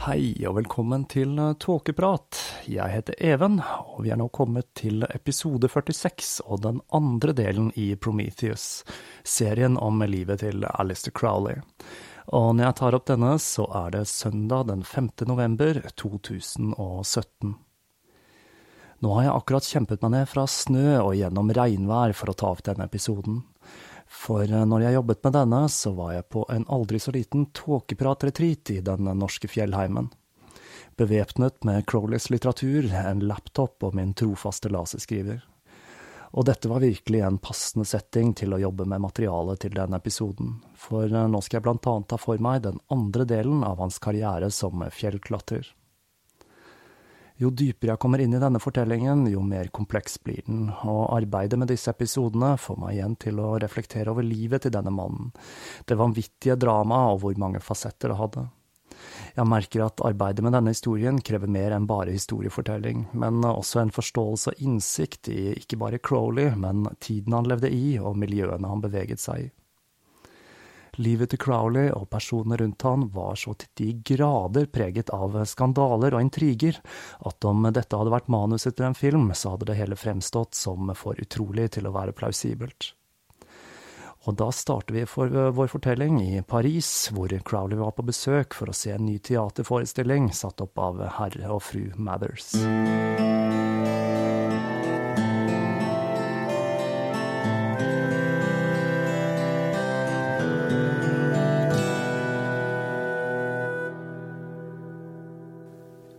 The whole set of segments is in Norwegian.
Hei og velkommen til Tåkeprat. Jeg heter Even, og vi er nå kommet til episode 46 og den andre delen i Prometheus, serien om livet til Alistair Crowley. Og når jeg tar opp denne, så er det søndag den 5. november 2017. Nå har jeg akkurat kjempet meg ned fra snø og gjennom regnvær for å ta opp denne episoden. For når jeg jobbet med denne, så var jeg på en aldri så liten tåkepratretreat i den norske fjellheimen. Bevæpnet med Crowleys litteratur, en laptop og min trofaste laserskriver. Og dette var virkelig en passende setting til å jobbe med materialet til denne episoden, for nå skal jeg blant annet ta for meg den andre delen av hans karriere som fjellklatrer. Jo dypere jeg kommer inn i denne fortellingen, jo mer kompleks blir den, og arbeidet med disse episodene får meg igjen til å reflektere over livet til denne mannen, det vanvittige dramaet og hvor mange fasetter det hadde. Jeg merker at arbeidet med denne historien krever mer enn bare historiefortelling, men også en forståelse og innsikt i ikke bare Crowley, men tiden han levde i og miljøene han beveget seg i. Livet til Crowley og personene rundt han var så til de grader preget av skandaler og intriger at om dette hadde vært manuset til en film, så hadde det hele fremstått som for utrolig til å være plausibelt. Og da starter vi for vår fortelling i Paris, hvor Crowley var på besøk for å se en ny teaterforestilling satt opp av herre og fru Mathers.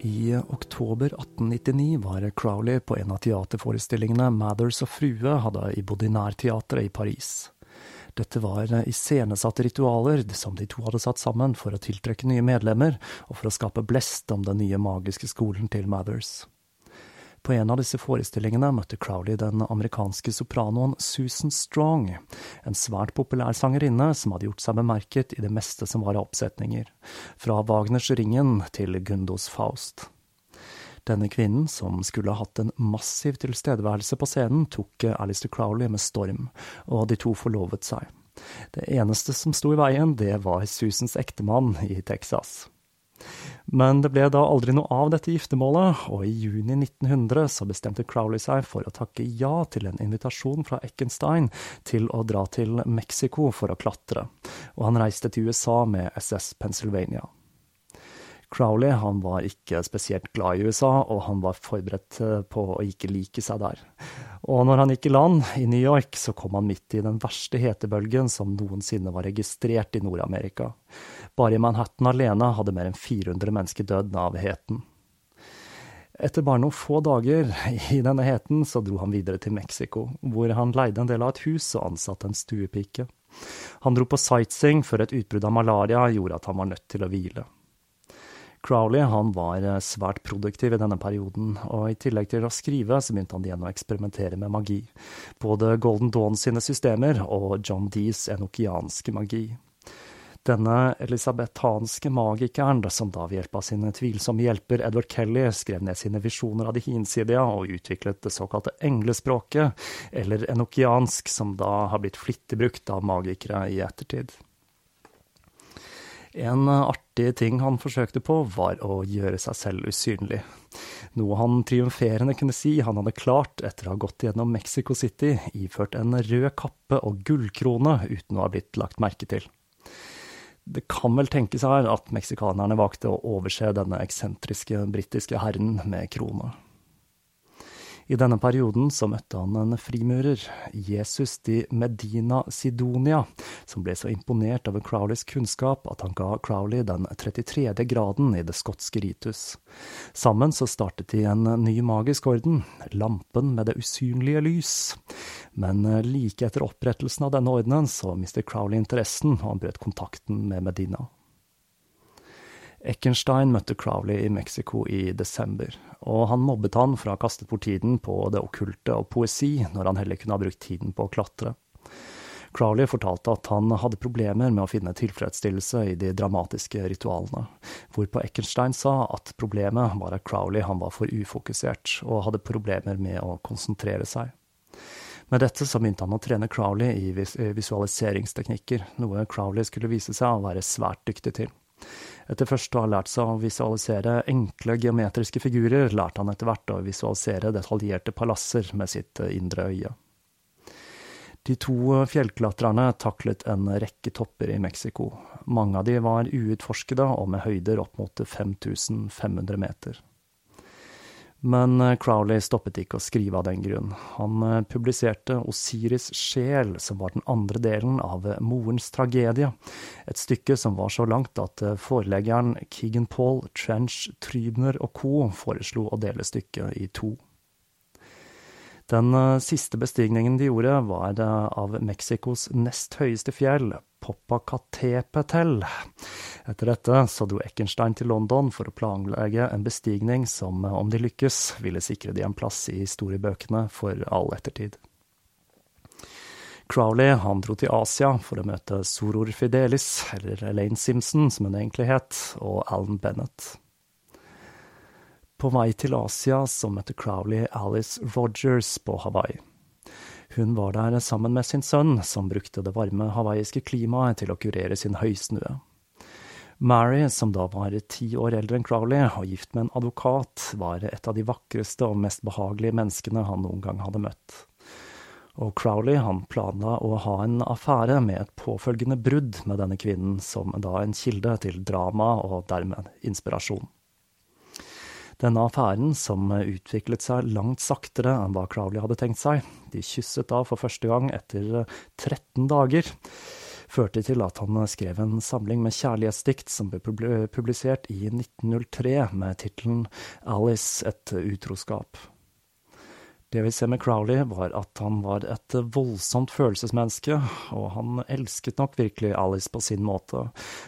I oktober 1899 var Crowley på en av teaterforestillingene Mathers og frue hadde i Bodinær-teatret i Paris. Dette var iscenesatte ritualer som de to hadde satt sammen for å tiltrekke nye medlemmer, og for å skape blest om den nye magiske skolen til Mathers. På en av disse forestillingene møtte Crowley den amerikanske sopranoen Susan Strong, en svært populær sangerinne som hadde gjort seg bemerket i det meste som var av oppsetninger, fra Wagners Ringen til Gundos Faust. Denne kvinnen, som skulle ha hatt en massiv tilstedeværelse på scenen, tok Alistair Crowley med storm, og de to forlovet seg. Det eneste som sto i veien, det var Susans ektemann i Texas. Men det ble da aldri noe av dette giftermålet, og i juni 1900 så bestemte Crowley seg for å takke ja til en invitasjon fra Eckenstein til å dra til Mexico for å klatre, og han reiste til USA med SS Pennsylvania. Crowley han var ikke spesielt glad i USA, og han var forberedt eh, på å ikke like seg der. Og når han gikk i land i New York, så kom han midt i den verste hetebølgen som noensinne var registrert i Nord-Amerika. Bare i Manhattan alene hadde mer enn 400 mennesker dødd av heten. Etter bare noen få dager i denne heten, så dro han videre til Mexico, hvor han leide en del av et hus og ansatte en stuepike. Han dro på sightseeing før et utbrudd av malaria gjorde at han var nødt til å hvile. Crowley han var eh, svært produktiv i denne perioden, og i tillegg til å skrive, så begynte han igjen å eksperimentere med magi. Både Golden Dawn sine systemer og John Dees enokianske magi. Denne elisabethanske magikeren, som da ved hjelp av sin tvilsomme hjelper Edward Kelly skrev ned sine visjoner av de hinsidige og utviklet det såkalte englespråket, eller enokiansk, som da har blitt flittig brukt av magikere i ettertid. En artig ting han forsøkte på, var å gjøre seg selv usynlig. Noe han triumferende kunne si han hadde klart etter å ha gått gjennom Mexico City iført en rød kappe og gullkrone uten å ha blitt lagt merke til. Det kan vel tenkes her at meksikanerne valgte å overse denne eksentriske britiske herren med krone. I denne perioden så møtte han en frimurer, Jesus de Medina Sidonia, som ble så imponert over Crowleys kunnskap at han ga Crowley den 33. graden i det skotske ritus. Sammen så startet de en ny magisk orden, Lampen med det usynlige lys. Men like etter opprettelsen av denne ordenen så mistet Crowley interessen, og han brøt kontakten med Medina. Eckenstein møtte Crowley i Mexico i desember, og han mobbet han for å ha kastet bort tiden på det okkulte og poesi, når han heller kunne ha brukt tiden på å klatre. Crowley fortalte at han hadde problemer med å finne tilfredsstillelse i de dramatiske ritualene, hvorpå Eckenstein sa at problemet var at Crowley han var for ufokusert, og hadde problemer med å konsentrere seg. Med dette så begynte han å trene Crowley i visualiseringsteknikker, noe Crowley skulle vise seg å være svært dyktig til. Etter først å ha lært seg å visualisere enkle geometriske figurer, lærte han etter hvert å visualisere detaljerte palasser med sitt indre øye. De to fjellklatrerne taklet en rekke topper i Mexico. Mange av de var uutforskede og med høyder opp mot 5500 meter. Men eh, Crowley stoppet ikke å skrive av den grunn. Han eh, publiserte Osiris sjel, som var den andre delen av eh, Morens tragedie, et stykke som var så langt at foreleggeren Keegan Paul, Trench, Trybner og co. foreslo å dele stykket i to. Den siste bestigningen de gjorde, var av Mexicos nest høyeste fjell, Popacatepetel. Etter dette så dro Eckenstein til London for å planlegge en bestigning som, om de lykkes, ville sikre de en plass i historiebøkene for all ettertid. Crowley han dro til Asia for å møte Soror Fidelis, eller Elaine Simpson som hun egentlig het, og Alan Bennett. På vei til Asia så møtte Crowley Alice Rogers på Hawaii. Hun var der sammen med sin sønn, som brukte det varme hawaiiske klimaet til å kurere sin høysnue. Mary, som da var ti år eldre enn Crowley og gift med en advokat, var et av de vakreste og mest behagelige menneskene han noen gang hadde møtt. Og Crowley han planla å ha en affære med et påfølgende brudd med denne kvinnen, som da en kilde til drama og dermed inspirasjon. Denne affæren, som utviklet seg langt saktere enn hva Crowley hadde tenkt seg, de kysset da for første gang etter 13 dager, førte til at han skrev en samling med kjærlighetsdikt som ble publisert i 1903 med tittelen Alice et utroskap. Det vi ser med Crowley, var at han var et voldsomt følelsesmenneske, og han elsket nok virkelig Alice på sin måte,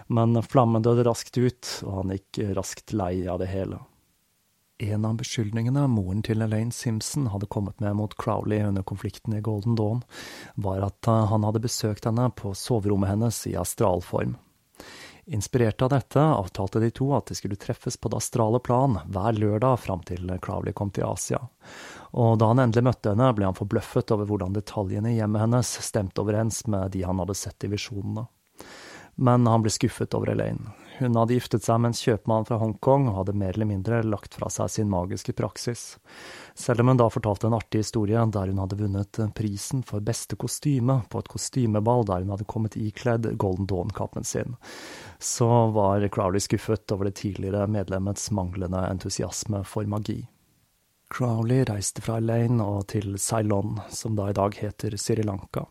men flammen døde raskt ut, og han gikk raskt lei av det hele. En av beskyldningene moren til Elaine Simpson hadde kommet med mot Crowley under konflikten i Golden Dawn, var at eh, han hadde besøkt henne på soverommet hennes i astralform. Inspirert av dette avtalte de to at de skulle treffes på det astrale plan hver lørdag fram til Crowley kom til Asia. Og da han endelig møtte henne, ble han forbløffet over hvordan detaljene i hjemmet hennes stemte overens med de han hadde sett i visjonene. Men han ble skuffet over Elaine. Hun hadde giftet seg med en kjøpmann fra Hongkong og hadde mer eller mindre lagt fra seg sin magiske praksis. Selv om hun da fortalte en artig historie der hun hadde vunnet prisen for beste kostyme på et kostymeball der hun hadde kommet ikledd Golden Dawn-kappen sin, så var Crowley skuffet over det tidligere medlemmets manglende entusiasme for magi. Crowley reiste fra Elaine og til Ceylon, som da i dag heter Sri Lanka.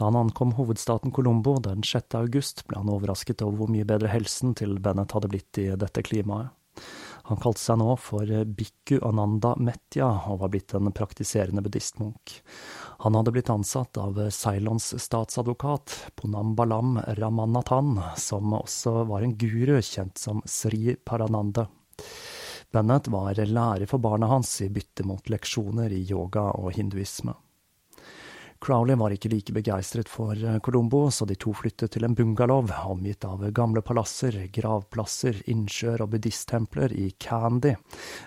Da han ankom hovedstaten Colombo den 6. august, ble han overrasket over hvor mye bedre helsen til Bennett hadde blitt i dette klimaet. Han kalte seg nå for Bikku Ananda Metya og var blitt en praktiserende buddhistmunk. Han hadde blitt ansatt av Ceylons statsadvokat, Ponambalam Ramanathan, som også var en guru kjent som Sri Parananda. Bennett var lærer for barna hans i bytte mot leksjoner i yoga og hinduisme. Crowley var ikke like begeistret for eh, Colombo, så de to flyttet til en bungalow omgitt av gamle palasser, gravplasser, innsjøer og buddhisttempler i Candy,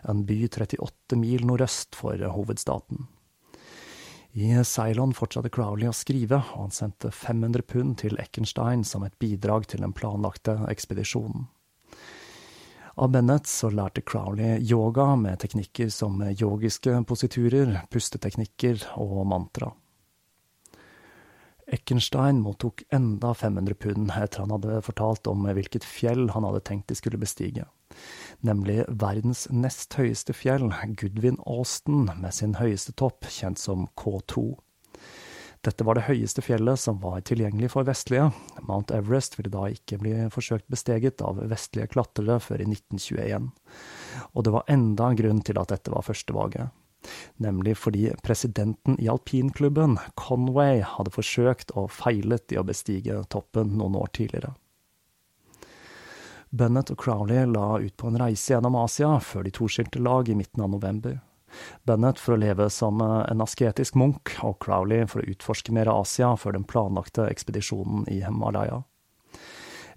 en by 38 mil nordøst for hovedstaten. I Ceylon fortsatte Crowley å skrive, og han sendte 500 pund til Eckenstein som et bidrag til den planlagte ekspedisjonen. Av Bennett så lærte Crowley yoga med teknikker som yogiske positurer, pusteteknikker og mantra. Eckenstein mottok enda 500 pund etter han hadde fortalt om hvilket fjell han hadde tenkt de skulle bestige, nemlig verdens nest høyeste fjell, Goodwin Austen, med sin høyeste topp, kjent som K2. Dette var det høyeste fjellet som var tilgjengelig for vestlige. Mount Everest ville da ikke bli forsøkt besteget av vestlige klatrere før i 1921. Og det var enda en grunn til at dette var førstevalget nemlig fordi presidenten i alpinklubben, Conway, hadde forsøkt og feilet i å bestige toppen noen år tidligere. Bennett og Crowley la ut på en reise gjennom Asia før de to skilte lag i midten av november. Bennett for å leve som en asketisk munk, og Crowley for å utforske mer Asia før den planlagte ekspedisjonen i Himalaya.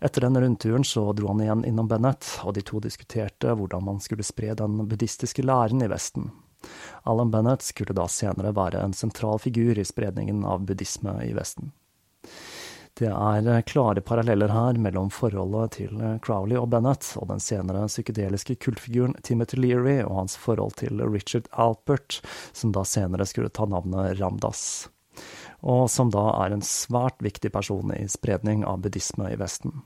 Etter den rundturen så dro han igjen innom Bennett, og de to diskuterte hvordan man skulle spre den buddhistiske læren i Vesten, Alan Bennett skulle da senere være en sentral figur i spredningen av buddhisme i Vesten. Det er klare paralleller her mellom forholdet til Crowley og Bennett og den senere psykedeliske kultfiguren Timothy Leary og hans forhold til Richard Alpert, som da senere skulle ta navnet Ramdas, og som da er en svært viktig person i spredning av buddhisme i Vesten.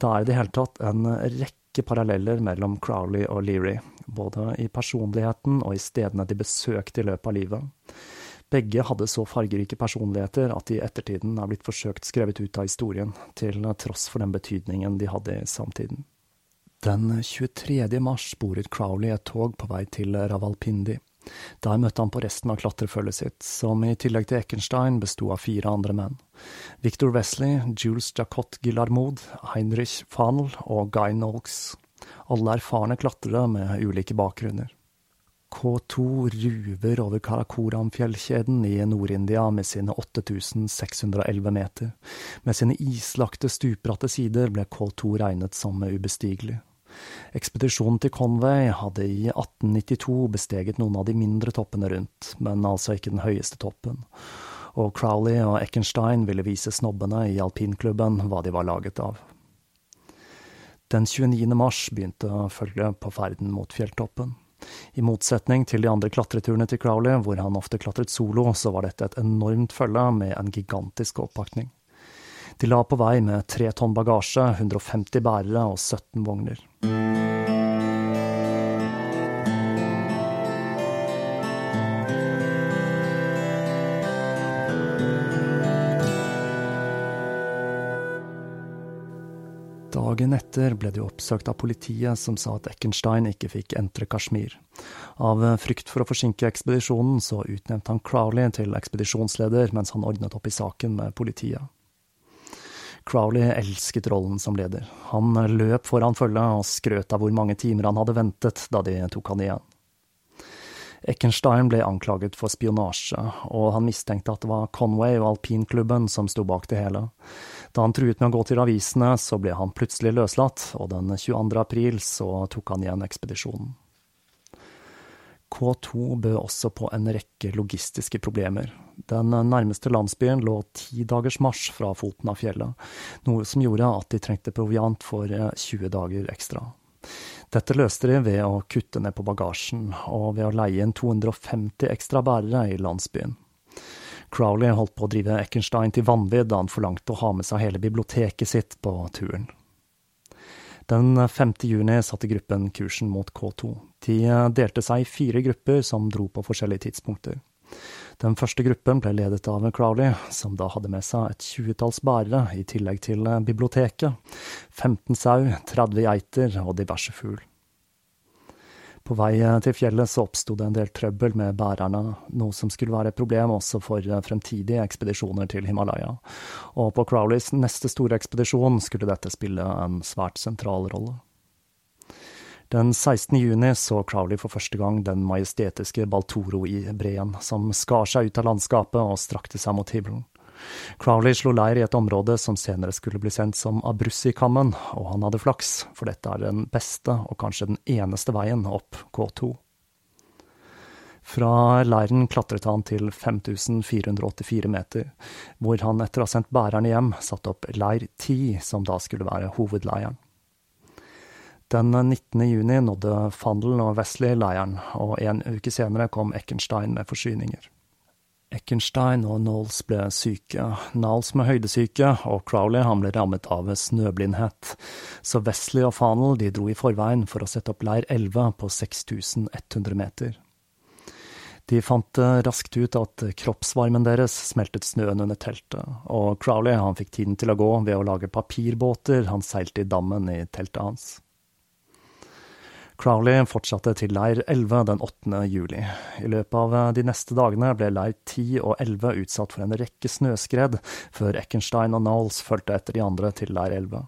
Det er i det hele tatt en rekke paralleller mellom Crowley og Leary, både i personligheten og i stedene de besøkte i løpet av livet. Begge hadde så fargerike personligheter at de i ettertiden er blitt forsøkt skrevet ut av historien, til tross for den betydningen de hadde i samtiden. Den 23. mars sporet Crowley et tog på vei til Ravalpindi. Der møtte han på resten av klatrefølget sitt, som i tillegg til Eckenstein besto av fire andre menn. Victor Wesley, Jules Jacot Gillarmod, Heinrich Fanel og Guy Nolks alle erfarne klatrere med ulike bakgrunner. K2 ruver over Karakoram-fjellkjeden i Nord-India med sine 8611 meter. Med sine islagte, stupbratte sider ble K2 regnet som ubestigelig. Ekspedisjonen til Conway hadde i 1892 besteget noen av de mindre toppene rundt, men altså ikke den høyeste toppen. Og Crowley og Eckenstein ville vise snobbene i alpinklubben hva de var laget av. Den 29. mars begynte følget på ferden mot fjelltoppen. I motsetning til de andre klatreturene til Crowley, hvor han ofte klatret solo, så var dette et enormt følge med en gigantisk oppakning. De la på vei med tre tonn bagasje, 150 bærere og 17 vogner. Dagen etter ble de oppsøkt av politiet, som sa at Eckenstein ikke fikk entre Kashmir. Av frykt for å forsinke ekspedisjonen, så utnevnte han Crowley til ekspedisjonsleder mens han ordnet opp i saken med politiet. Crowley elsket rollen som leder. Han løp foran følget og skrøt av hvor mange timer han hadde ventet da de tok han igjen. Eckenstein ble anklaget for spionasje, og han mistenkte at det var Conway og alpinklubben som sto bak det hele. Da han truet med å gå til avisene, så ble han plutselig løslatt, og den 22. april så tok han igjen ekspedisjonen. K2 bød også på en rekke logistiske problemer. Den nærmeste landsbyen lå ti dagers marsj fra foten av fjellet, noe som gjorde at de trengte proviant for 20 dager ekstra. Dette løste de ved å kutte ned på bagasjen, og ved å leie inn 250 ekstra bærere i landsbyen. Crowley holdt på å drive Eckenstein til vanvidd da han forlangte å ha med seg hele biblioteket sitt på turen. Den 5. juni satte gruppen kursen mot K2. De delte seg i fire grupper som dro på forskjellige tidspunkter. Den første gruppen ble ledet av Crowley, som da hadde med seg et tjuetalls bærere, i tillegg til biblioteket, 15 sau, 30 geiter og diverse fugl. På vei til fjellet så oppsto det en del trøbbel med bærerne, noe som skulle være et problem også for fremtidige ekspedisjoner til Himalaya, og på Crowleys neste store ekspedisjon skulle dette spille en svært sentral rolle. Den 16. juni så Crowley for første gang den majestetiske Baltoro i breen, som skar seg ut av landskapet og strakte seg mot himmelen. Crowley slo leir i et område som senere skulle bli sendt som Abrussikammen, og han hadde flaks, for dette er den beste og kanskje den eneste veien opp K2. Fra leiren klatret han til 5484 meter, hvor han etter å ha sendt bærerne hjem, satte opp leir 10, som da skulle være hovedleiren. Den 19. juni nådde Fandel og Wesley leiren, og en uke senere kom Eckenstein med forsyninger. Eckenstein og Knowles ble syke, Knowles med høydesyke, og Crowley han ble rammet av snøblindhet. Så Wesley og Fanel de dro i forveien for å sette opp leir 11 på 6100 meter. De fant raskt ut at kroppsvarmen deres smeltet snøen under teltet, og Crowley han fikk tiden til å gå ved å lage papirbåter han seilte i dammen i teltet hans. Crowley fortsatte til leir 11 den 8. juli. I løpet av de neste dagene ble leir 10 og 11 utsatt for en rekke snøskred, før Eckenstein og Knowles fulgte etter de andre til leir 11.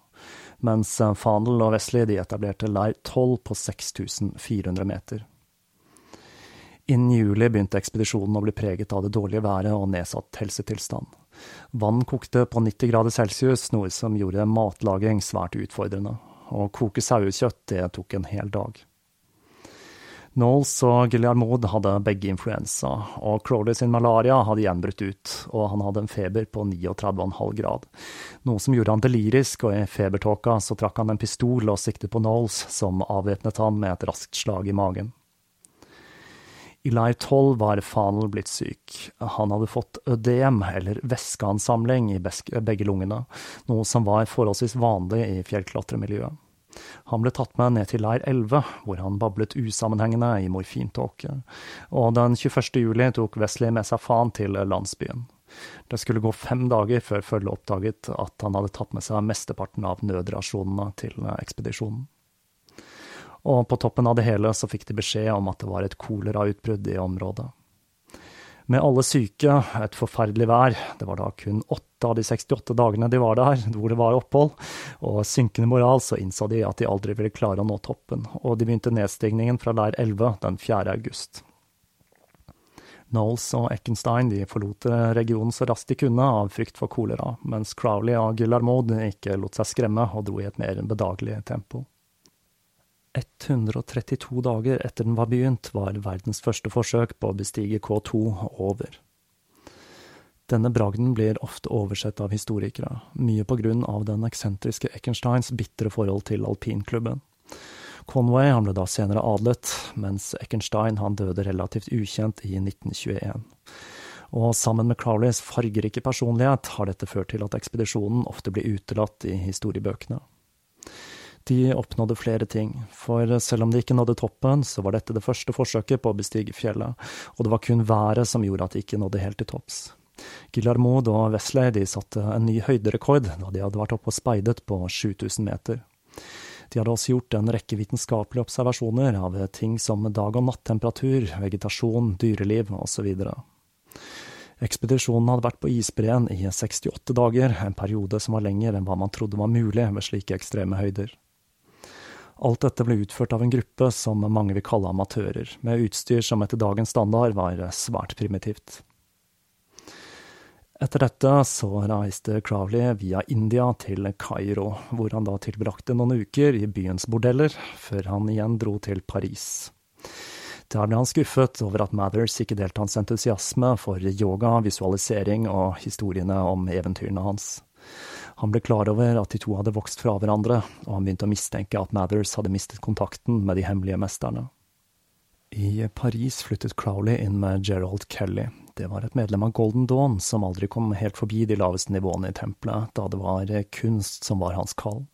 Mens Fanel og Wesley de etablerte leir 12 på 6400 meter. Innen juli begynte ekspedisjonen å bli preget av det dårlige været og nedsatt helsetilstand. Vann kokte på 90 grader celsius, noe som gjorde matlaging svært utfordrende og koke sauekjøtt, det tok en hel dag. Knowles og Guillermod hadde begge influensa, og Crowley sin malaria hadde igjen brutt ut, og han hadde en feber på 39,5 grad, noe som gjorde han delirisk, og i febertåka så trakk han en pistol og siktet på Knowles, som avvæpnet ham med et raskt slag i magen. I leir 12 var Fanel blitt syk. Han hadde fått ødem, eller væskeansamling, i begge lungene, noe som var forholdsvis vanlig i fjellklatremiljøet. Han ble tatt med ned til leir 11, hvor han bablet usammenhengende i morfintåke, og den 21. juli tok Wesley med seg Fan til landsbyen. Det skulle gå fem dager før følget oppdaget at han hadde tatt med seg mesteparten av nødrasjonene til ekspedisjonen. Og på toppen av det hele så fikk de beskjed om at det var et kolerautbrudd i området. Med alle syke, et forferdelig vær, det var da kun åtte av de 68 dagene de var der hvor det var opphold, og synkende moral, så innså de at de aldri ville klare å nå toppen, og de begynte nedstigningen fra leir 11 den 4. august. Knowles og Eckenstein de forlot regionen så raskt de kunne av frykt for kolera, mens Crowley og Gillarmod ikke lot seg skremme og dro i et mer bedagelig tempo. 132 dager etter den var begynt, var verdens første forsøk på å bestige K2 over. Denne bragden blir ofte oversett av historikere, mye på grunn av den eksentriske Eckensteins bitre forhold til alpinklubben. Conway han ble da senere adlet, mens Eckenstein han døde relativt ukjent i 1921. Og sammen med Crowleys fargerike personlighet har dette ført til at ekspedisjonen ofte blir utelatt i historiebøkene. De oppnådde flere ting, for selv om de ikke nådde toppen, så var dette det første forsøket på å bestige fjellet, og det var kun været som gjorde at de ikke nådde helt til topps. Guillermod og Wesley de satte en ny høyderekord da de hadde vært oppe og speidet på 7000 meter. De hadde også gjort en rekke vitenskapelige observasjoner av ting som dag- og nattemperatur, vegetasjon, dyreliv osv. Ekspedisjonen hadde vært på isbreen i 68 dager, en periode som var lenger enn hva man trodde var mulig ved slike ekstreme høyder. Alt dette ble utført av en gruppe som mange vil kalle amatører, med utstyr som etter dagens standard var svært primitivt. Etter dette så reiste Crowley via India til Kairo, hvor han da tilbrakte noen uker i byens bordeller, før han igjen dro til Paris. Der ble han skuffet over at Mathers ikke delte hans entusiasme for yoga, visualisering og historiene om eventyrene hans. Han ble klar over at de to hadde vokst fra hverandre, og han begynte å mistenke at Mathers hadde mistet kontakten med de hemmelige mesterne. I Paris flyttet Crowley inn med Gerald Kelly. Det var et medlem av Golden Dawn som aldri kom helt forbi de laveste nivåene i tempelet, da det var kunst som var hans kall.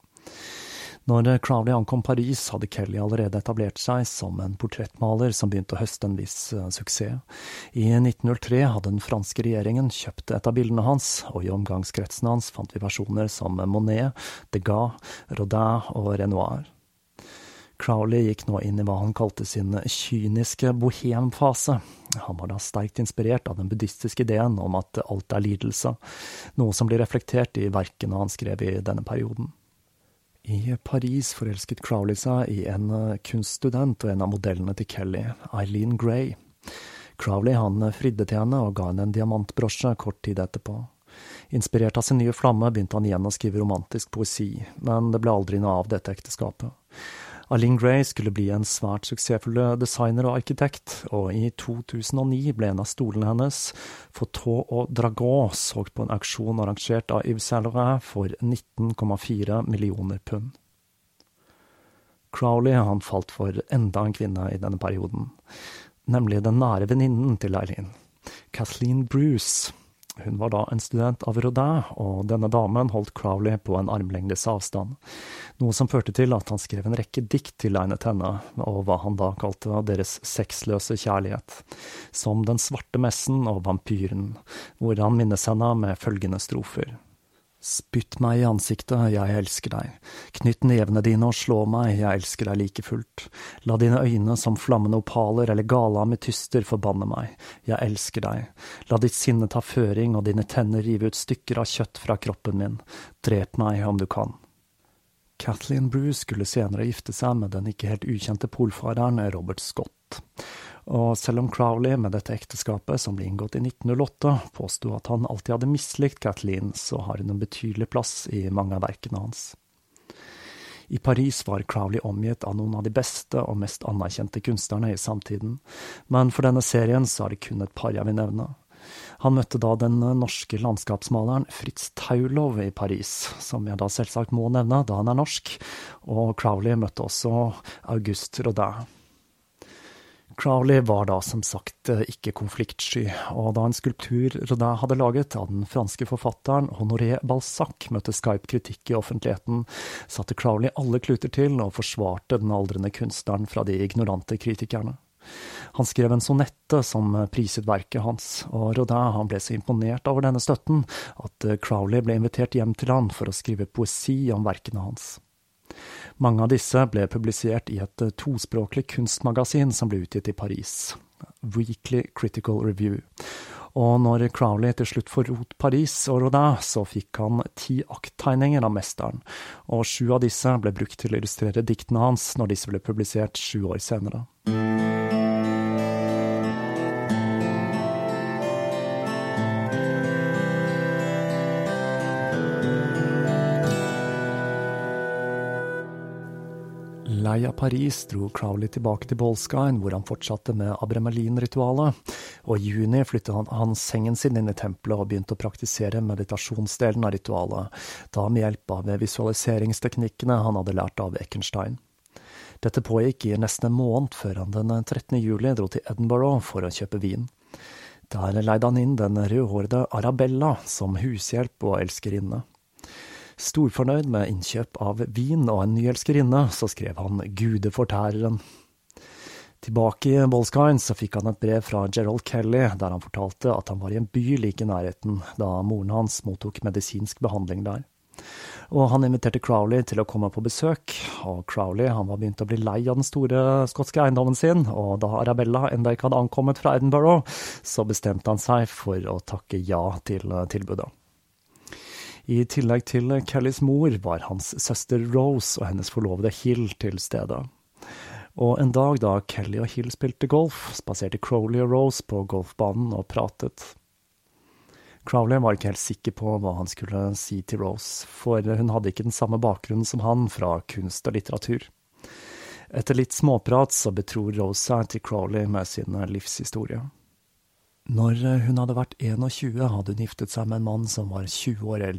Når Crowley ankom Paris, hadde Kelly allerede etablert seg som en portrettmaler som begynte å høste en viss uh, suksess. I 1903 hadde den franske regjeringen kjøpt et av bildene hans, og i omgangskretsen hans fant vi personer som Monet, Degas, Rodin og Renoir. Crowley gikk nå inn i hva han kalte sin kyniske bohemfase. Han var da sterkt inspirert av den buddhistiske ideen om at alt er lidelse, noe som blir reflektert i verkene han skrev i denne perioden. I Paris forelsket Crowley seg i en eh, kunststudent og en av modellene til Kelly, Eileen Gray. Crowley han fridde til henne og ga henne en diamantbrosje kort tid etterpå. Inspirert av sin nye flamme begynte han igjen å skrive romantisk poesi, men det ble aldri noe av dette ekteskapet. Eileen Gray skulle bli en svært suksessfull designer og arkitekt, og i 2009 ble en av stolene hennes, Fauteau og Dragon, solgt på en auksjon arrangert av Yves Saint Laurent for 19,4 millioner pund. Crowley han falt for enda en kvinne i denne perioden, nemlig den nære venninnen til Eileen, Kathleen Bruce. Hun var da en student av Rodin, og denne damen holdt Crowley på en armlengdes avstand, noe som førte til at han skrev en rekke dikt tilegnet henne, og hva han da kalte deres sexløse kjærlighet, som Den svarte messen og Vampyren, hvor han minnes henne med følgende strofer. Spytt meg i ansiktet, jeg elsker deg. Knytt nevene dine og slå meg, jeg elsker deg like fullt. La dine øyne som flammende opaler eller gale ametyster forbanne meg, jeg elsker deg. La ditt sinne ta føring og dine tenner rive ut stykker av kjøtt fra kroppen min. Drep meg om du kan. Kathleen Bruce skulle senere gifte seg med den ikke helt ukjente polfareren Robert Scott. Og selv om Crowley med dette ekteskapet, som ble inngått i 1908, påsto at han alltid hadde mislikt Kathleen, så har hun en betydelig plass i mange av verkene hans. I Paris var Crowley omgitt av noen av de beste og mest anerkjente kunstnerne i samtiden, men for denne serien så er det kun et par jeg vil nevne. Han møtte da den norske landskapsmaleren Fritz Taulov i Paris, som jeg da selvsagt må nevne, da han er norsk, og Crowley møtte også Auguste Rodin. Crowley var da som sagt eh, ikke konfliktsky, og da en skulptur Rodin hadde laget av den franske forfatteren Honoré Balzac møtte skarp kritikk i offentligheten, satte Crowley alle kluter til og forsvarte den aldrende kunstneren fra de ignorante kritikerne. Han skrev en sonette som priset verket hans, og Rodin ble så imponert over denne støtten at eh, Crowley ble invitert hjem til han for å skrive poesi om verkene hans. Mange av disse ble publisert i et eh, tospråklig kunstmagasin som ble utgitt i Paris, Weekly Critical Review. Og når Crowley til slutt forlot Paris og Rodin, så fikk han ti akttegninger av mesteren, og sju av disse ble brukt til å illustrere diktene hans når disse ble publisert sju år senere. Lei av Paris dro Crowley tilbake til Bolskine, hvor han fortsatte med Abremelin-ritualet, og i juni flyttet han, han, sengen sin inn i tempelet og begynte å praktisere meditasjonsdelen av ritualet, da med hjelp av visualiseringsteknikkene han hadde lært av Eckenstein. Dette pågikk i nesten en måned før han den 13. juli dro til Edinburgh for å kjøpe vin. Der leide han inn den rødhårede Arabella som hushjelp og elskerinne. Storfornøyd med innkjøp av vin og en ny elskerinne, så skrev han Gudefortæreren. Tilbake i Bolskine så fikk han et brev fra Gerald Kelly, der han fortalte at han var i en by like i nærheten da moren hans mottok medisinsk behandling der. Og han inviterte Crowley til å komme på besøk, og Crowley han var begynt å bli lei av den store skotske eiendommen sin, og da Arabella enda ikke hadde ankommet fra Edinburgh, så bestemte han seg for å takke ja til tilbudet. I tillegg til Kellys mor var hans søster Rose og hennes forlovede Hill til stede. Og en dag da Kelly og Hill spilte golf, spaserte Crowley og Rose på golfbanen og pratet. Crowley var ikke helt sikker på hva han skulle si til Rose, for hun hadde ikke den samme bakgrunnen som han fra kunst og litteratur. Etter litt småprat så betror Rose seg til Crowley med sin livshistorie. Når hun hadde vært 21, hadde hun giftet seg med en mann som var 20 år.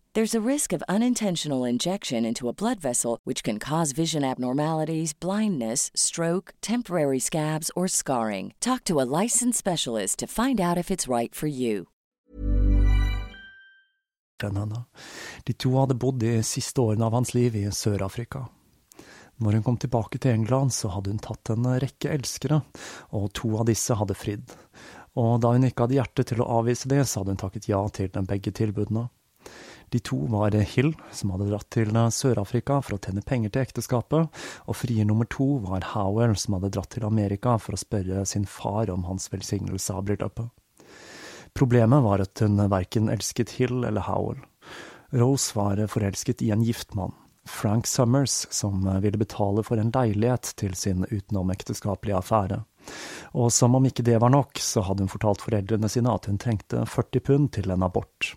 There's a risk of unintentional injection into a blood vessel, which can cause vision abnormalities, blindness, stroke, temporary scabs, or scarring. Talk to a licensed specialist to find out if it's right for you. De to hadde bodd de siste årene av hans liv i Sør-Afrika. Når hun kom tilbake til England, så hadde hun tatt en rekke elskere, og to av disse hadde fridd. Og da hun ikke hadde hjerte til å avvise det, så hadde hun takket ja til begge tilbudene. De to var Hill, som hadde dratt til Sør-Afrika for å tjene penger til ekteskapet, og frier nummer to var Howell, som hadde dratt til Amerika for å spørre sin far om hans velsignelse av bryllupet. Problemet var at hun verken elsket Hill eller Howell. Rose var forelsket i en gift mann, Frank Summers, som ville betale for en leilighet til sin utenomekteskapelige affære. Og som om ikke det var nok, så hadde hun fortalt foreldrene sine at hun trengte 40 pund til en abort.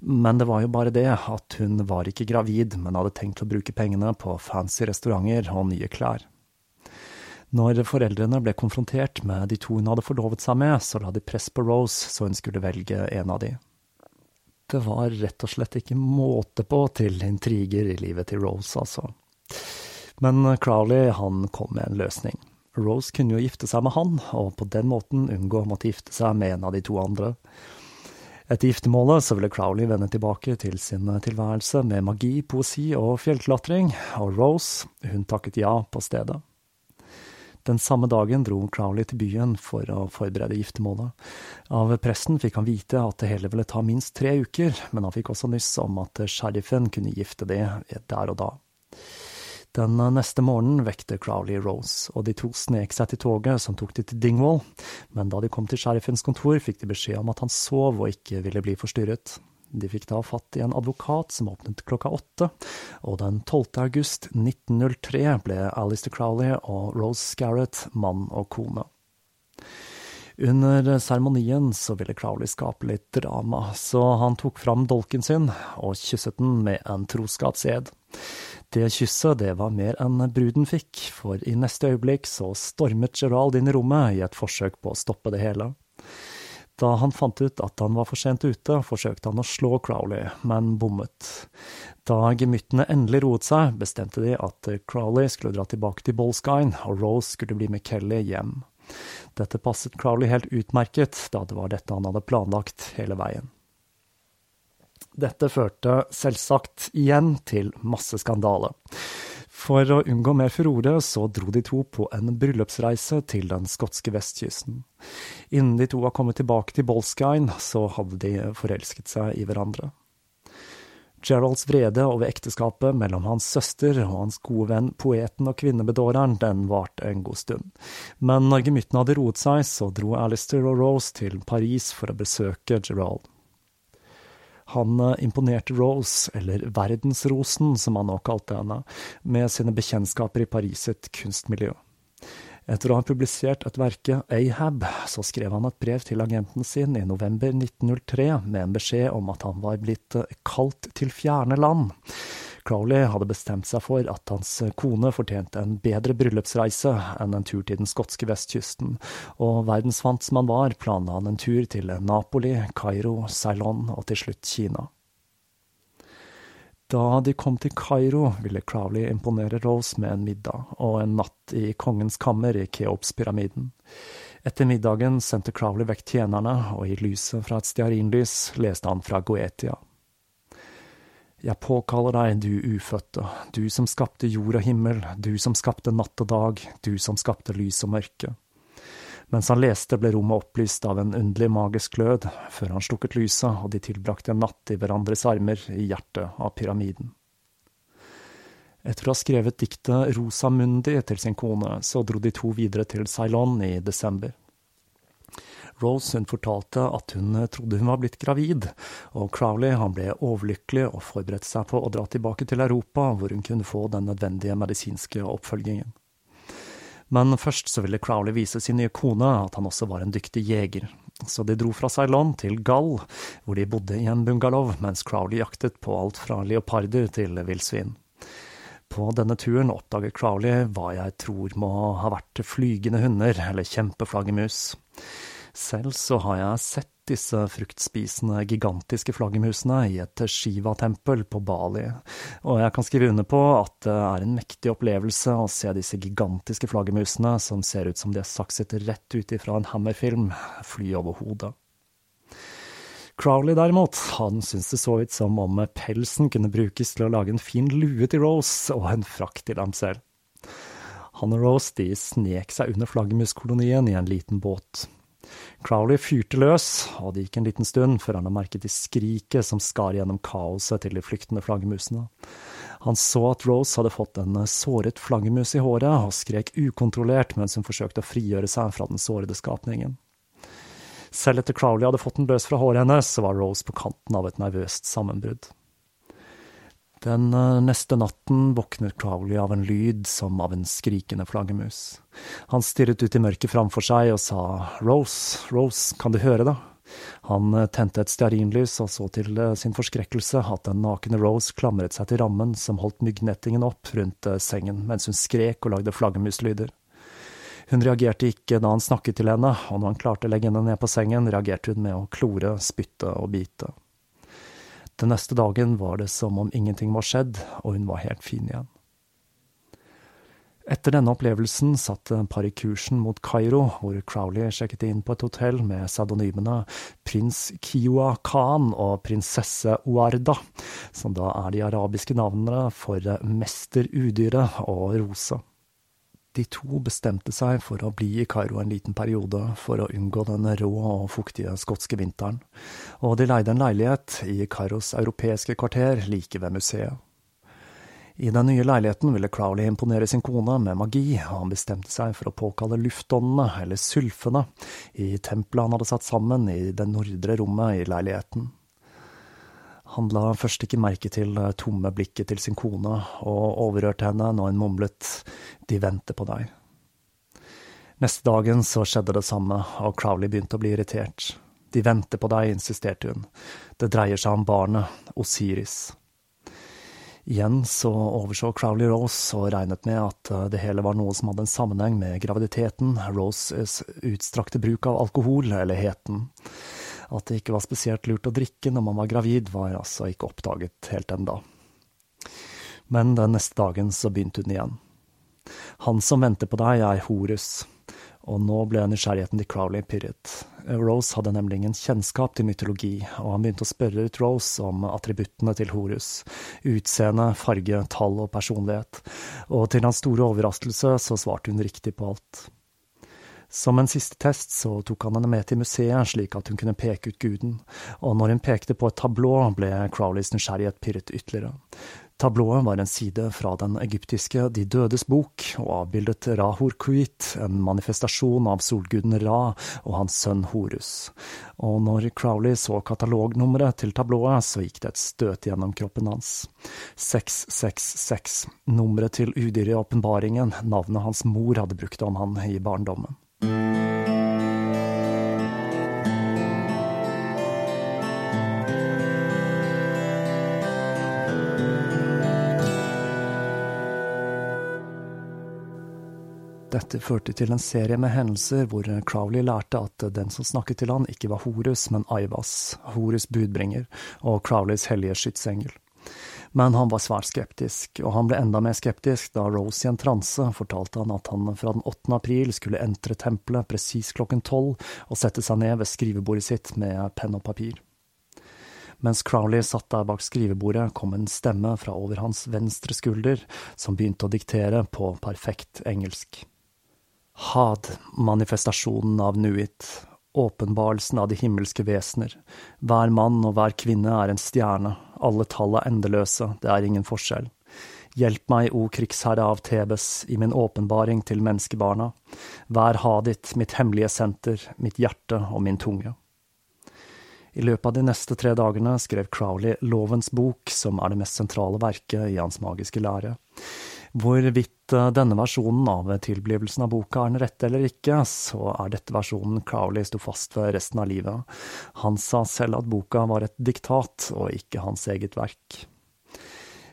Men det var jo bare det at hun var ikke gravid, men hadde tenkt å bruke pengene på fancy restauranter og nye klær. Når foreldrene ble konfrontert med de to hun hadde forlovet seg med, så la de press på Rose så hun skulle velge en av de. Det var rett og slett ikke måte på til intriger i livet til Rose, altså. Men Crowley, han kom med en løsning. Rose kunne jo gifte seg med han, og på den måten unngå å måtte gifte seg med en av de to andre. Etter giftermålet så ville Crowley vende tilbake til sin tilværelse med magi, poesi og fjellklatring, og Rose, hun takket ja på stedet. Den samme dagen dro Crowley til byen for å forberede giftermålet. Av presten fikk han vite at det hele ville ta minst tre uker, men han fikk også nyss om at sheriffen kunne gifte det der og da. Den neste morgenen vekte Crowley Rose, og de to snek seg til toget som tok de til Dingwall, men da de kom til sheriffens kontor, fikk de beskjed om at han sov og ikke ville bli forstyrret. De fikk da fatt i en advokat som åpnet klokka åtte, og den 12. august 1903 ble Alistair Crowley og Rose Scarrett mann og kone. Under seremonien så ville Crowley skape litt drama, så han tok fram dolken sin og kysset den med en troskapsed. Det kysset det var mer enn bruden fikk, for i neste øyeblikk så stormet Gerald inn i rommet i et forsøk på å stoppe det hele. Da han fant ut at han var for sent ute, forsøkte han å slå Crowley, men bommet. Da gemyttene endelig roet seg, bestemte de at Crowley skulle dra tilbake til Bolskine, og Rose skulle bli med Kelly hjem. Dette passet Crowley helt utmerket, da det var dette han hadde planlagt hele veien. Dette førte selvsagt igjen til masse skandale. For å unngå mer furore, så dro de to på en bryllupsreise til den skotske vestkysten. Innen de to var kommet tilbake til Bolskein, så hadde de forelsket seg i hverandre. Geralds vrede over ekteskapet mellom hans søster og hans gode venn poeten og kvinnebedåreren, den varte en god stund. Men når gemyttene hadde roet seg, så dro Alistair og Rose til Paris for å besøke Gerald. Han eh, imponerte Rose, eller Verdensrosen som han nå kalte henne, med sine bekjentskaper i Paris sitt kunstmiljø. Etter å ha publisert et verke, Ahab, så skrev han et brev til agenten sin i november 1903 med en beskjed om at han var blitt kalt til fjerne land. Crowley hadde bestemt seg for at hans kone fortjente en bedre bryllupsreise enn en tur til den skotske vestkysten, og verdensvant som han var, planla han en tur til Napoli, Kairo, Ceylon og til slutt Kina. Da de kom til Kairo, ville Crowley imponere Rose med en middag og en natt i kongens kammer i Keops-pyramiden. Etter middagen sendte Crowley vekk tjenerne, og i lyset fra et stearinlys leste han fra Goetia. Jeg påkaller deg, du ufødte, du som skapte jord og himmel, du som skapte natt og dag, du som skapte lys og mørke. Mens han leste, ble rommet opplyst av en underlig magisk glød, før han slukket lyset, og de tilbrakte en natt i hverandres armer i hjertet av pyramiden. Etter å ha skrevet diktet Rosa Mundi til sin kone, så dro de to videre til Ceylon i desember. Rose hun fortalte at hun eh, trodde hun var blitt gravid, og Crowley han ble overlykkelig og forberedte seg på å dra tilbake til Europa, hvor hun kunne få den nødvendige medisinske oppfølgingen. Men først så ville Crowley vise sin nye kone at han også var en dyktig jeger, så de dro fra Ceylon til Gall, hvor de bodde i en bungalow mens Crowley jaktet på alt fra leoparder til villsvin. På denne turen oppdaget Crowley hva jeg tror må ha vært flygende hunder, eller kjempeflaggermus. Selv så har jeg sett disse fruktspisende, gigantiske flaggermusene i et Shiva-tempel på Bali, og jeg kan skrive under på at det er en mektig opplevelse å se disse gigantiske flaggermusene, som ser ut som de er sakset rett ut ifra en Hammer-film, fly over hodet. Crowley derimot, han syntes det så ut som om pelsen kunne brukes til å lage en fin lue til Rose og en frakk til dem selv. Han og Rose de snek seg under flaggermuskolonien i en liten båt. Crowley fyrte løs, og det gikk en liten stund før han la merke til skriket som skar gjennom kaoset til de flyktende flaggermusene. Han så at Rose hadde fått en såret flaggermus i håret, og skrek ukontrollert mens hun forsøkte å frigjøre seg fra den sårede skapningen. Selv etter Crowley hadde fått den løs fra håret hennes, så var Rose på kanten av et nervøst sammenbrudd. Den eh, neste natten våknet Crowley av en lyd som av en skrikende flaggermus. Han stirret ut i mørket framfor seg og sa Rose, Rose, kan du høre det? Han eh, tente et stearinlys og så til eh, sin forskrekkelse at den nakne Rose klamret seg til rammen som holdt myggnettingen opp rundt sengen mens hun skrek og lagde flaggermuslyder. Hun reagerte ikke da han snakket til henne, og når han klarte å legge henne ned på sengen, reagerte hun med å klore, spytte og bite. Den neste dagen var det som om ingenting var skjedd, og hun var helt fin igjen. Etter denne opplevelsen satte paret kursen mot Kairo, hvor Crowley sjekket inn på et hotell med pseudonymene prins Kiwa Khan og prinsesse Oarda, som da er de arabiske navnene for mester Udyret og Rose. De to bestemte seg for å bli i Kairo en liten periode for å unngå den rå og fuktige skotske vinteren, og de leide en leilighet i Kairos europeiske kvarter like ved museet. I den nye leiligheten ville Crowley imponere sin kone med magi, og han bestemte seg for å påkalle luftåndene, eller sylfene, i tempelet han hadde satt sammen i det nordre rommet i leiligheten. Han la først ikke merke til det tomme blikket til sin kone, og overhørte henne når hun mumlet De venter på deg. Neste dagen så skjedde det samme, og Crowley begynte å bli irritert. De venter på deg, insisterte hun. Det dreier seg om barnet, Osiris. Igjen så overså Crowley Rose og regnet med at det hele var noe som hadde en sammenheng med graviditeten, Roses utstrakte bruk av alkohol eller heten. At det ikke var spesielt lurt å drikke når man var gravid, var altså ikke oppdaget helt enda. Men den neste dagen så begynte hun igjen. Han som venter på deg, er Horus, og nå ble nysgjerrigheten til Crowley pirret. Rose hadde nemlig ingen kjennskap til mytologi, og han begynte å spørre ut Rose om attributtene til Horus, utseende, farge, tall og personlighet, og til hans store overraskelse så svarte hun riktig på alt. Som en siste test så tok han henne med til museet, slik at hun kunne peke ut guden, og når hun pekte på et tablå, ble Crowleys nysgjerrighet pirret ytterligere. Tablået var en side fra den egyptiske De dødes bok, og avbildet Rahor Kuit, en manifestasjon av solguden Ra og hans sønn Horus. Og når Crowley så katalognummeret til tablået, så gikk det et støt gjennom kroppen hans. 666, nummeret til udyret i åpenbaringen, navnet hans mor hadde brukt om han i barndommen. Dette førte til en serie med hendelser hvor Crowley lærte at den som snakket til han ikke var Horus, men Aivas, Horus budbringer og Crowleys hellige skytsengel. Men han var svært skeptisk, og han ble enda mer skeptisk da Rose i en transe fortalte han at han fra den 8. april skulle entre tempelet presis klokken tolv og sette seg ned ved skrivebordet sitt med penn og papir. Mens Crowley satt der bak skrivebordet, kom en stemme fra over hans venstre skulder, som begynte å diktere på perfekt engelsk. Had, manifestasjonen av Nuit, åpenbarelsen av de himmelske vesener. Hver mann og hver kvinne er en stjerne, alle tall er endeløse, det er ingen forskjell. Hjelp meg, o krigsherre av Tebes, i min åpenbaring til menneskebarna. Vær Hadit, mitt hemmelige senter, mitt hjerte og min tunge. I løpet av de neste tre dagene skrev Crowley Lovens bok, som er det mest sentrale verket i hans magiske lære. Hvorvidt eh, denne versjonen av tilblivelsen av boka er den rette eller ikke, så er dette versjonen Crowley sto fast ved resten av livet. Han sa selv at boka var et diktat, og ikke hans eget verk.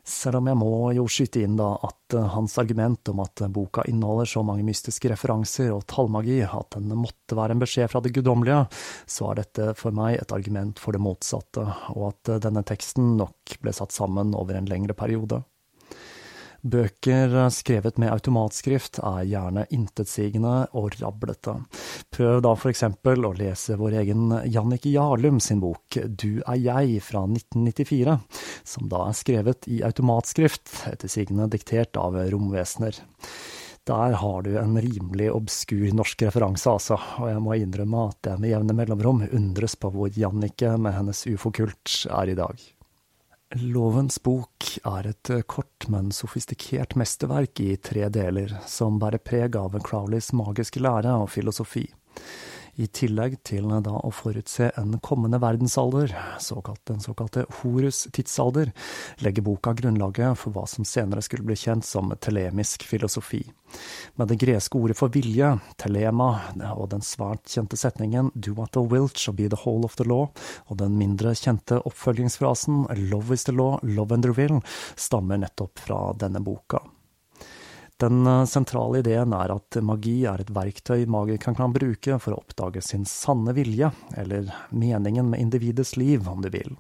Selv om jeg må jo skyte inn da at eh, hans argument om at boka inneholder så mange mystiske referanser og tallmagi at den måtte være en beskjed fra det guddommelige, så er dette for meg et argument for det motsatte, og at eh, denne teksten nok ble satt sammen over en lengre periode. Bøker skrevet med automatskrift er gjerne intetsigende og rablete. Prøv da eksempel å lese vår egen Jannicke Jarlum sin bok Du er jeg fra 1994, som da er skrevet i automatskrift, etter sigende diktert av romvesener. Der har du en rimelig obskur norsk referanse, altså, og jeg må innrømme at jeg med jevne mellomrom undres på hvor Jannicke med hennes ufokult er i dag. Lovens bok er et kort, men sofistikert mesterverk i tre deler, som bærer preg av Crowleys magiske lære og filosofi i tillegg til da å forutse en kommende verdensalder, såkalt den såkalte Horus tidsalder, legger boka grunnlaget for hva som senere skulle bli kjent som telemisk filosofi. Med det greske ordet for vilje, telema, og den svært kjente setningen do what the wilt shall be the whole of the law, og den mindre kjente oppfølgingsfrasen love is the law, love and the will, stammer nettopp fra denne boka. Den eh, sentrale ideen er at magi er et verktøy magikeren kan bruke for å oppdage sin sanne vilje, eller meningen med individets liv, om du vil.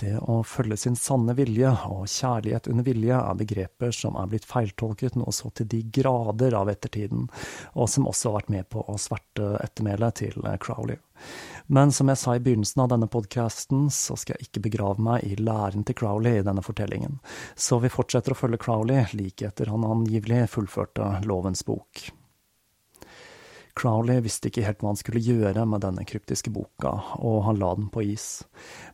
Det å følge sin sanne vilje og kjærlighet under vilje er begreper som er blitt feiltolket noe så til de grader av ettertiden, og som også har vært med på å sverte ettermælet til Crowley. Men som jeg sa i begynnelsen av denne podkasten, så skal jeg ikke begrave meg i læren til Crowley i denne fortellingen, så vi fortsetter å følge Crowley like etter han angivelig fullførte Lovens bok. Crowley visste ikke helt hva han skulle gjøre med denne kryptiske boka, og han la den på is.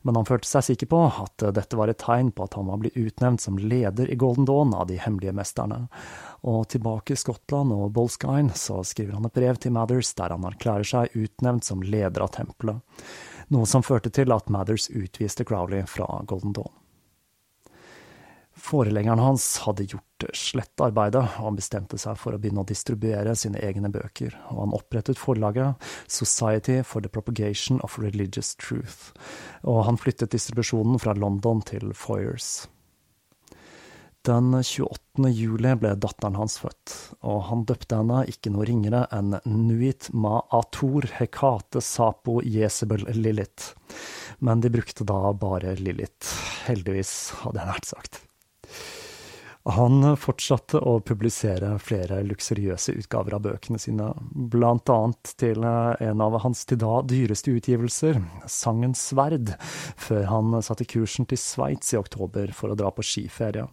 Men han følte seg sikker på at dette var et tegn på at han var blitt utnevnt som leder i Golden Dawn av de hemmelige mesterne, og tilbake i Skottland og Bolskine så skriver han et brev til Mathers der han erklærer seg utnevnt som leder av tempelet, noe som førte til at Mathers utviste Crowley fra Golden Dawn. Foreleggeren hans hadde gjort slett arbeidet, og han bestemte seg for å begynne å distribuere sine egne bøker, og han opprettet forlaget Society for the Propagation of Religious Truth, og han flyttet distribusjonen fra London til Foyers. Den 28. juli ble datteren hans født, og han døpte henne ikke noe ringere enn Nuit Ma Ator Hekate Sapo Jesebel Lilith. Men de brukte da bare Lilith. Heldigvis, hadde jeg nært sagt. Han fortsatte å publisere flere luksuriøse utgaver av bøkene sine, blant annet til en av hans til da dyreste utgivelser, Sangens sverd, før han satte kursen til Sveits i oktober for å dra på skiferie.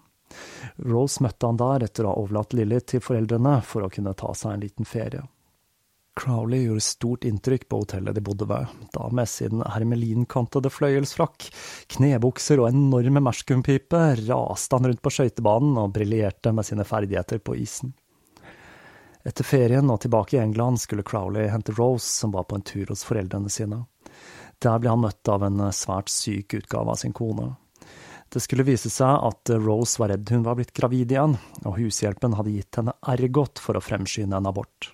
Rose møtte han der etter å ha overlatt Lilly til foreldrene for å kunne ta seg en liten ferie. Crowley gjorde stort inntrykk på hotellet de bodde ved, da med sin hermelinkantede fløyelsfrakk, knebukser og enorme merskumpipe raste han rundt på skøytebanen og briljerte med sine ferdigheter på isen. Etter ferien og tilbake i England skulle Crowley hente Rose, som var på en tur hos foreldrene sine. Der ble han møtt av en svært syk utgave av sin kone. Det skulle vise seg at Rose var redd hun var blitt gravid igjen, og hushjelpen hadde gitt henne Ergot for å fremskynde en abort.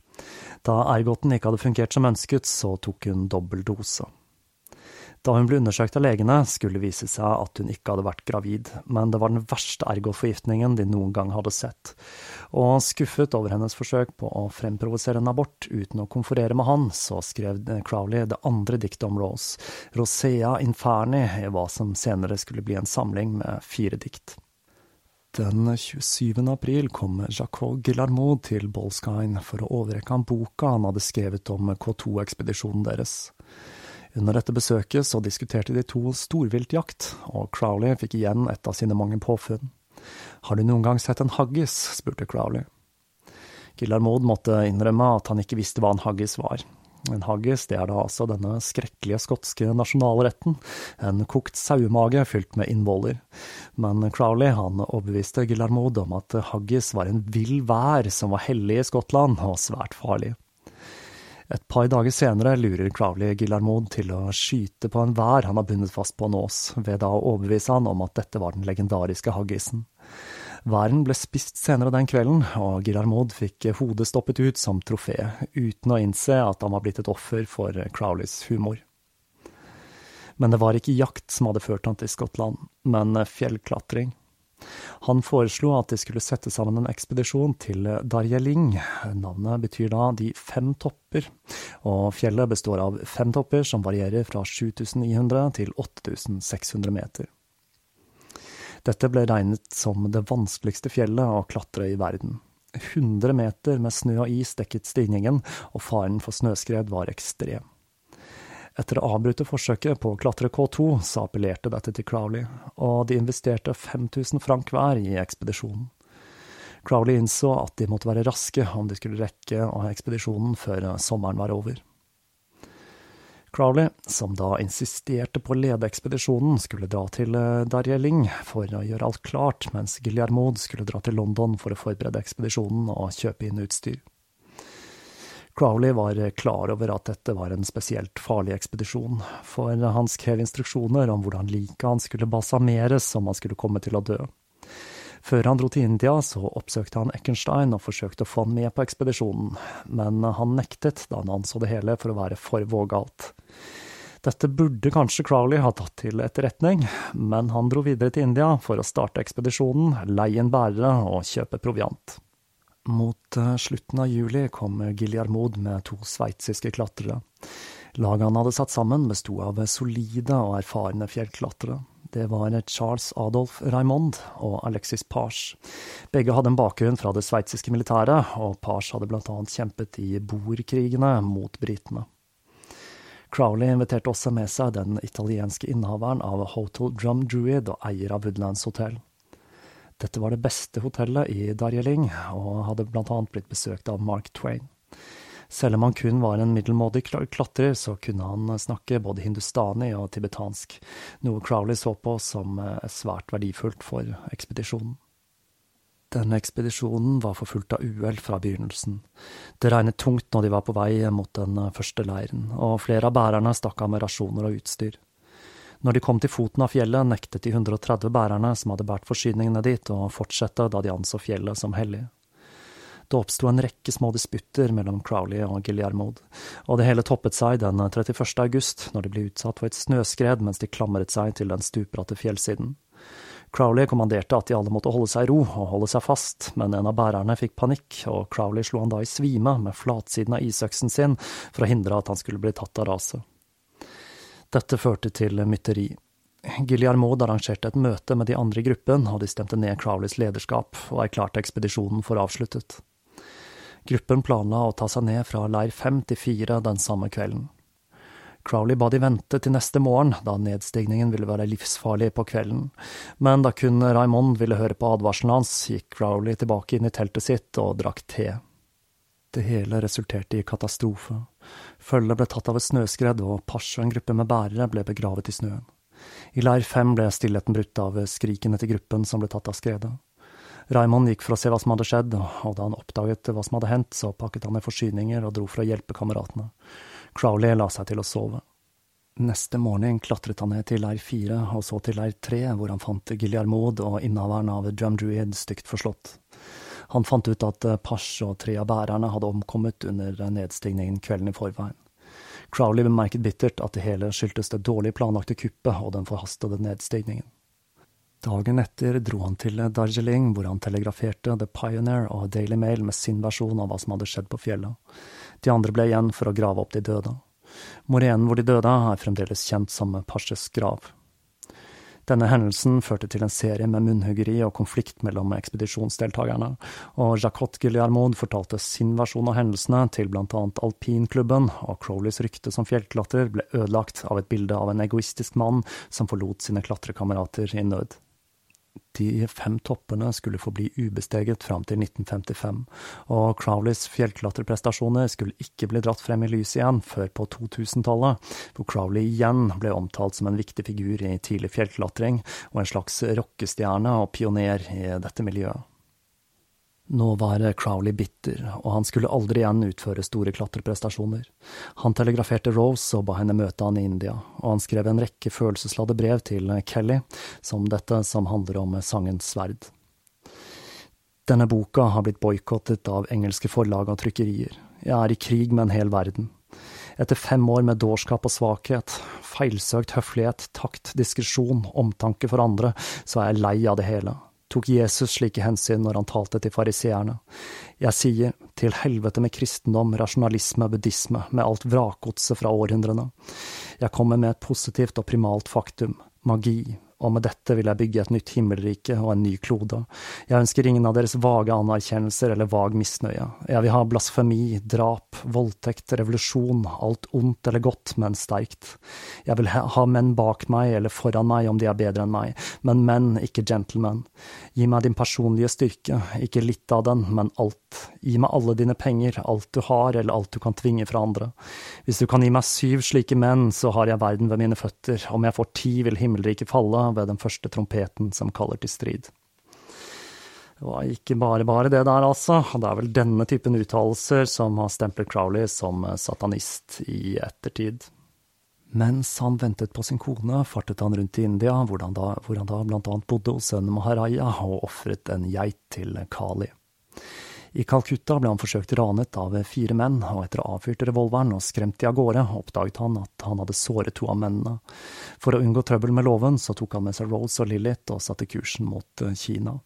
Da ergoten ikke hadde fungert som ønsket, så tok hun dobbel dose. Da hun ble undersøkt av legene, skulle det vise seg at hun ikke hadde vært gravid, men det var den verste ergotforgiftningen de noen gang hadde sett. Og skuffet over hennes forsøk på å fremprovosere en abort uten å konferere med han, så skrev Crowley det andre diktet om Rose, Rosea Inferni, i hva som senere skulle bli en samling med fire dikt. Den 27. april kom Jacques Guillermot til Bolskine for å overrekke ham boka han hadde skrevet om K2-ekspedisjonen deres. Under dette besøket så diskuterte de to storviltjakt, og Crowley fikk igjen et av sine mange påfunn. Har du noen gang sett en haggis? spurte Crowley. Guillermod måtte innrømme at han ikke visste hva en haggis var, en haggis det er da altså denne skrekkelige skotske nasjonalretten, en kokt sauemage fylt med innvoller. Men Crowley han overbeviste Guillermod om at haggis var en vill vær som var hellig i Skottland, og svært farlig. Et par dager senere lurer Crowley Guillermod til å skyte på en vær han har bundet fast på en ås, ved da å overbevise han om at dette var den legendariske haggisen. Væren ble spist senere den kvelden, og Girarmod fikk hodet stoppet ut som trofé, uten å innse at han var blitt et offer for Crowleys humor. Men det var ikke jakt som hadde ført han til Skottland, men fjellklatring. Han foreslo at de skulle sette sammen en ekspedisjon til Darjeeling. Navnet betyr da De fem topper, og fjellet består av fem topper som varierer fra 7900 til 8600 meter. Dette ble regnet som det vanskeligste fjellet å klatre i verden. 100 meter med snø og is dekket stigningen, og faren for snøskred var ekstrem. Etter å avbryte forsøket på å klatre K2, så appellerte dette til Crowley, og de investerte 5000 frank hver i ekspedisjonen. Crowley innså at de måtte være raske om de skulle rekke ekspedisjonen før sommeren var over. Crowley, som da insisterte på å lede ekspedisjonen, skulle dra til eh, Darjeeling for å gjøre alt klart, mens Guillermod skulle dra til London for å forberede ekspedisjonen og kjøpe inn utstyr. Crowley var klar over at dette var en spesielt farlig ekspedisjon, for han skrev instruksjoner om hvordan liket hans skulle balsameres om han skulle komme til å dø. Før han dro til India, så oppsøkte han Eckenstein og forsøkte å få han med på ekspedisjonen, men han nektet da han anså det hele for å være for vågalt. Dette burde kanskje Crowley ha tatt til etterretning, men han dro videre til India for å starte ekspedisjonen, leie inn bærere og kjøpe proviant. Mot eh, slutten av juli kom Giljarmod med to sveitsiske klatrere. Laget han hadde satt sammen, besto av solide og erfarne fjellklatrere. Det var Charles Adolf Raymond og Alexis Page. Begge hadde en bakgrunn fra det sveitsiske militæret, og Page hadde annet kjempet i boerkrigene mot britene. Crowley inviterte også med seg den italienske innehaveren av Hotel Drum Druid og eier av Woodlands Hotel. Dette var det beste hotellet i Darjeeling, og hadde annet blitt besøkt av Mark Twain. Selv om han kun var en middelmådig klatrer, så kunne han snakke både hindustani og tibetansk, noe Crowley så på som eh, svært verdifullt for ekspedisjonen. Denne ekspedisjonen var forfulgt av uhell fra begynnelsen. Det regnet tungt når de var på vei mot den eh, første leiren, og flere av bærerne stakk av med rasjoner og utstyr. Når de kom til foten av fjellet, nektet de 130 bærerne som hadde båret forsyningene dit, å fortsette da de anså fjellet som hellig. Det oppsto en rekke små disputter mellom Crowley og Guillermod, og det hele toppet seg den 31. august, når de ble utsatt for et snøskred mens de klamret seg til den stupbratte fjellsiden. Crowley kommanderte at de alle måtte holde seg i ro og holde seg fast, men en av bærerne fikk panikk, og Crowley slo han da i svime med flatsiden av isøksen sin for å hindre at han skulle bli tatt av raset. Dette førte til mytteri. Guillermod arrangerte et møte med de andre i gruppen, og de stemte ned Crowleys lederskap og erklærte ekspedisjonen for avsluttet. Gruppen planla å ta seg ned fra leir fem til fire den samme kvelden. Crowley ba de vente til neste morgen, da nedstigningen ville være livsfarlig på kvelden, men da kun Raymond ville høre på advarselen hans, gikk Crowley tilbake inn i teltet sitt og drakk te. Det hele resulterte i katastrofe. Følget ble tatt av et snøskred, og Pasj og en gruppe med bærere ble begravet i snøen. I leir fem ble stillheten brutt av skrikene til gruppen som ble tatt av skredet. Raymond gikk for å se hva som hadde skjedd, og da han oppdaget hva som hadde hendt, så pakket han ned forsyninger og dro for å hjelpe kameratene. Crowley la seg til å sove. Neste morgen klatret han ned til leir fire, og så til leir tre, hvor han fant Giljarmod og innehaveren av Drumdruid stygt forslått. Han fant ut at Pash og tre av bærerne hadde omkommet under nedstigningen kvelden i forveien. Crowley bemerket bittert at det hele skyldtes det dårlig planlagte kuppet og den forhastede nedstigningen. Dagen etter dro han til Darjeeling, hvor han telegraferte The Pioneer og Daily Mail med sin versjon av hva som hadde skjedd på fjellet. De andre ble igjen for å grave opp de døde. Morenen hvor de døde, er fremdeles kjent som Pasjes grav. Denne hendelsen førte til en serie med munnhuggeri og konflikt mellom ekspedisjonsdeltakerne, og Jacot Guillermod fortalte sin versjon av hendelsene til annet alpinklubben, og Crowleys rykte som fjellklatrer ble ødelagt av et bilde av en egoistisk mann som forlot sine klatrekamerater i nød. De fem toppene skulle forbli ubesteget fram til 1955, og Crowleys fjellklatreprestasjoner skulle ikke bli dratt frem i lyset igjen før på 2000-tallet, hvor Crowley igjen ble omtalt som en viktig figur i tidlig fjellklatring og en slags rockestjerne og pioner i dette miljøet. Nå var Crowley bitter, og han skulle aldri igjen utføre store klatreprestasjoner. Han telegraferte Rose og ba henne møte han i India, og han skrev en rekke følelsesladde brev til Kelly, som dette som handler om sangens sverd. Denne boka har blitt boikottet av engelske forlag og trykkerier. Jeg er i krig med en hel verden. Etter fem år med dårskap og svakhet, feilsøkt høflighet, takt, diskresjon, omtanke for andre, så er jeg lei av det hele tok Jesus slike hensyn når han talte til fariseerne. Jeg sier, til helvete med kristendom, rasjonalisme, buddhisme, med alt vrakgodset fra århundrene. Jeg kommer med et positivt og primalt faktum, magi, og med dette vil jeg bygge et nytt himmelrike og en ny klode. Jeg ønsker ingen av deres vage anerkjennelser eller vag misnøye. Jeg vil ha blasfemi, drap, voldtekt, revolusjon, alt ondt eller godt, men sterkt. Jeg vil ha menn bak meg eller foran meg om de er bedre enn meg, men menn, ikke gentlemen. Gi meg din personlige styrke, ikke litt av den, men alt. Gi meg alle dine penger, alt du har eller alt du kan tvinge fra andre. Hvis du kan gi meg syv slike menn, så har jeg verden ved mine føtter, om jeg får ti vil himmelriket falle, ved den første trompeten som kaller til strid. Det var ikke bare bare det der, altså. Det er vel denne typen uttalelser som har stemplet Crowley som satanist i ettertid. Mens han ventet på sin kone, fartet han rundt i India, hvor han da, da blant annet bodde hos sønnen Maharaja og ofret en geit til Kali. I Calcutta ble han forsøkt ranet av fire menn, og etter å ha avfyrt revolveren og skremt de av gårde, oppdaget han at han hadde såret to av mennene. For å unngå trøbbel med loven, så tok han med seg Rose og Lilith og satte kursen mot eh, Kina.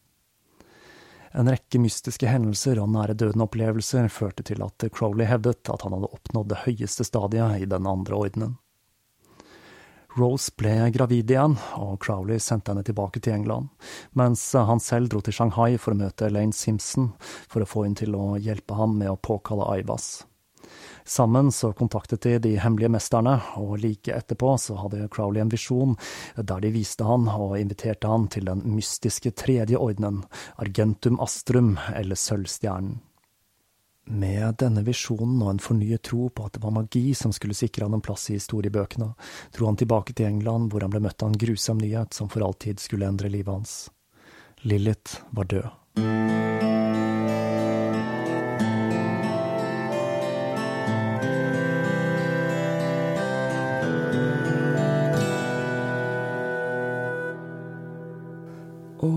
En rekke mystiske hendelser og nære døden-opplevelser førte til at Crowley hevdet at han hadde oppnådd det høyeste stadiet i den andre ordenen. Rose ble gravid igjen, og Crowley sendte henne tilbake til England, mens han selv dro til Shanghai for å møte Elaine Simpson for å få henne til å hjelpe ham med å påkalle Aivas. Sammen så kontaktet de de hemmelige mesterne, og like etterpå så hadde Crowley en visjon der de viste han og inviterte han til den mystiske tredje ordenen, Argentum Astrum, eller Sølvstjernen. Med denne visjonen og en fornyet tro på at det var magi som skulle sikre han en plass i historiebøkene, dro han tilbake til England, hvor han ble møtt av en grusom nyhet som for alltid skulle endre livet hans. Lilith var død.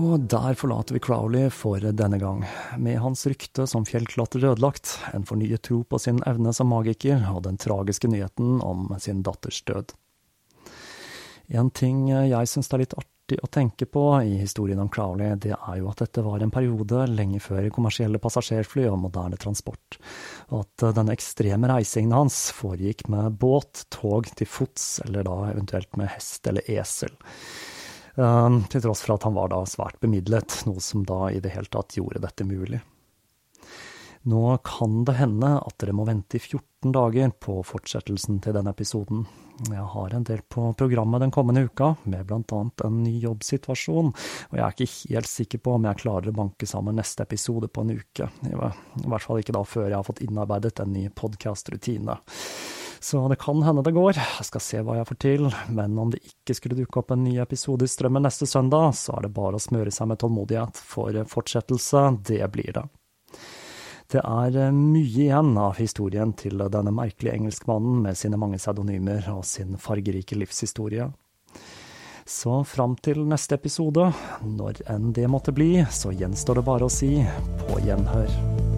Og der forlater vi Crowley for denne gang, med hans rykte som fjellklatrer ødelagt, en fornyet tro på sin evne som magiker og den tragiske nyheten om sin datters død. En ting jeg syns er litt artig å tenke på i historien om Crowley, det er jo at dette var en periode lenge før kommersielle passasjerfly og moderne transport, og at denne ekstreme reisingen hans foregikk med båt, tog, til fots, eller da eventuelt med hest eller esel. Ehm, til tross for at han var da svært bemidlet, noe som da i det hele tatt gjorde dette mulig. Nå kan det hende at dere må vente i 14 dager på fortsettelsen til denne episoden. Jeg har en del på programmet den kommende uka, med annet en ny jobbsituasjon, og jeg er ikke helt sikker på om jeg klarer å banke sammen neste episode på en uke. I hvert fall ikke da før jeg har fått innarbeidet en ny podkastrutine. Så det kan hende det går, jeg skal se hva jeg får til, men om det ikke skulle dukke opp en ny episode i strømmen neste søndag, så er det bare å smøre seg med tålmodighet, for fortsettelse, det blir det. Det er eh, mye igjen av historien til denne merkelige engelskmannen med sine mange pseudonymer og sin fargerike livshistorie. Så fram til neste episode, når enn det måtte bli, så gjenstår det bare å si på gjenhør.